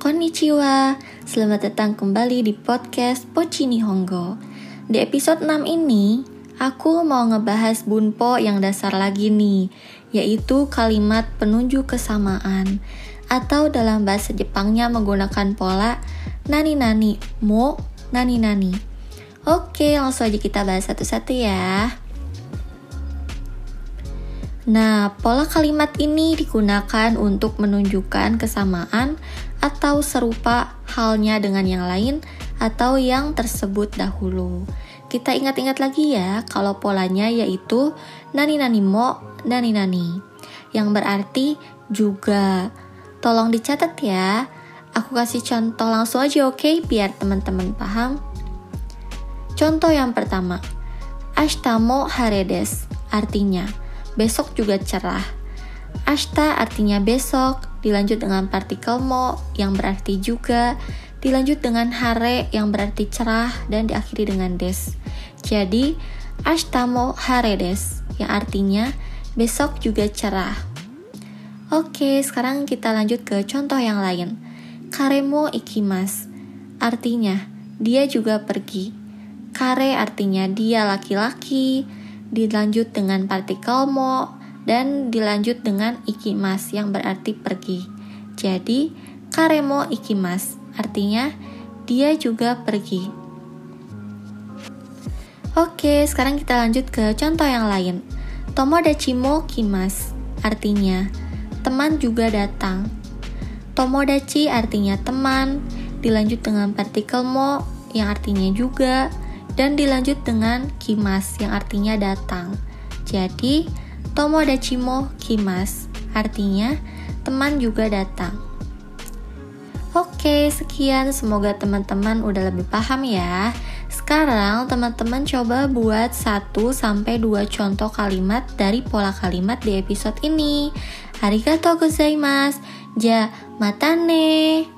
Konnichiwa, selamat datang kembali di podcast Pochi Nihongo Di episode 6 ini, aku mau ngebahas bunpo yang dasar lagi nih Yaitu kalimat penunjuk kesamaan. Atau dalam bahasa Jepangnya menggunakan pola nani-nani, mo, nani-nani. Oke, langsung aja kita bahas satu-satu ya Nah, pola kalimat ini digunakan untuk menunjukkan kesamaan atau serupa halnya dengan yang lain atau yang tersebut dahulu. Kita ingat-ingat lagi ya, kalau polanya yaitu nani nani mo, nani nani. Yang berarti juga. Tolong dicatat ya. Aku kasih contoh langsung aja oke, okay? biar teman-teman paham. Contoh yang pertama. Ashtamo haredes. Artinya, besok juga cerah. Ashta artinya besok, dilanjut dengan partikel mo yang berarti juga, dilanjut dengan hare yang berarti cerah, dan diakhiri dengan des. Jadi, ashta mo hare des, yang artinya besok juga cerah. Oke, sekarang kita lanjut ke contoh yang lain. Karemo ikimas, artinya dia juga pergi. Kare artinya dia laki-laki, dilanjut dengan partikel mo, dan dilanjut dengan ikimas yang berarti pergi. Jadi, karemo ikimas artinya dia juga pergi. Oke, sekarang kita lanjut ke contoh yang lain. Tomodachi mo kimas artinya teman juga datang. Tomodachi artinya teman, dilanjut dengan partikel mo yang artinya juga, dan dilanjut dengan kimas yang artinya datang. Jadi, tomodachi mo kimas artinya teman juga datang. Oke, sekian. Semoga teman-teman udah lebih paham ya. Sekarang teman-teman coba buat 1 sampai 2 contoh kalimat dari pola kalimat di episode ini. Arigatou gozaimasu. Ja, matane.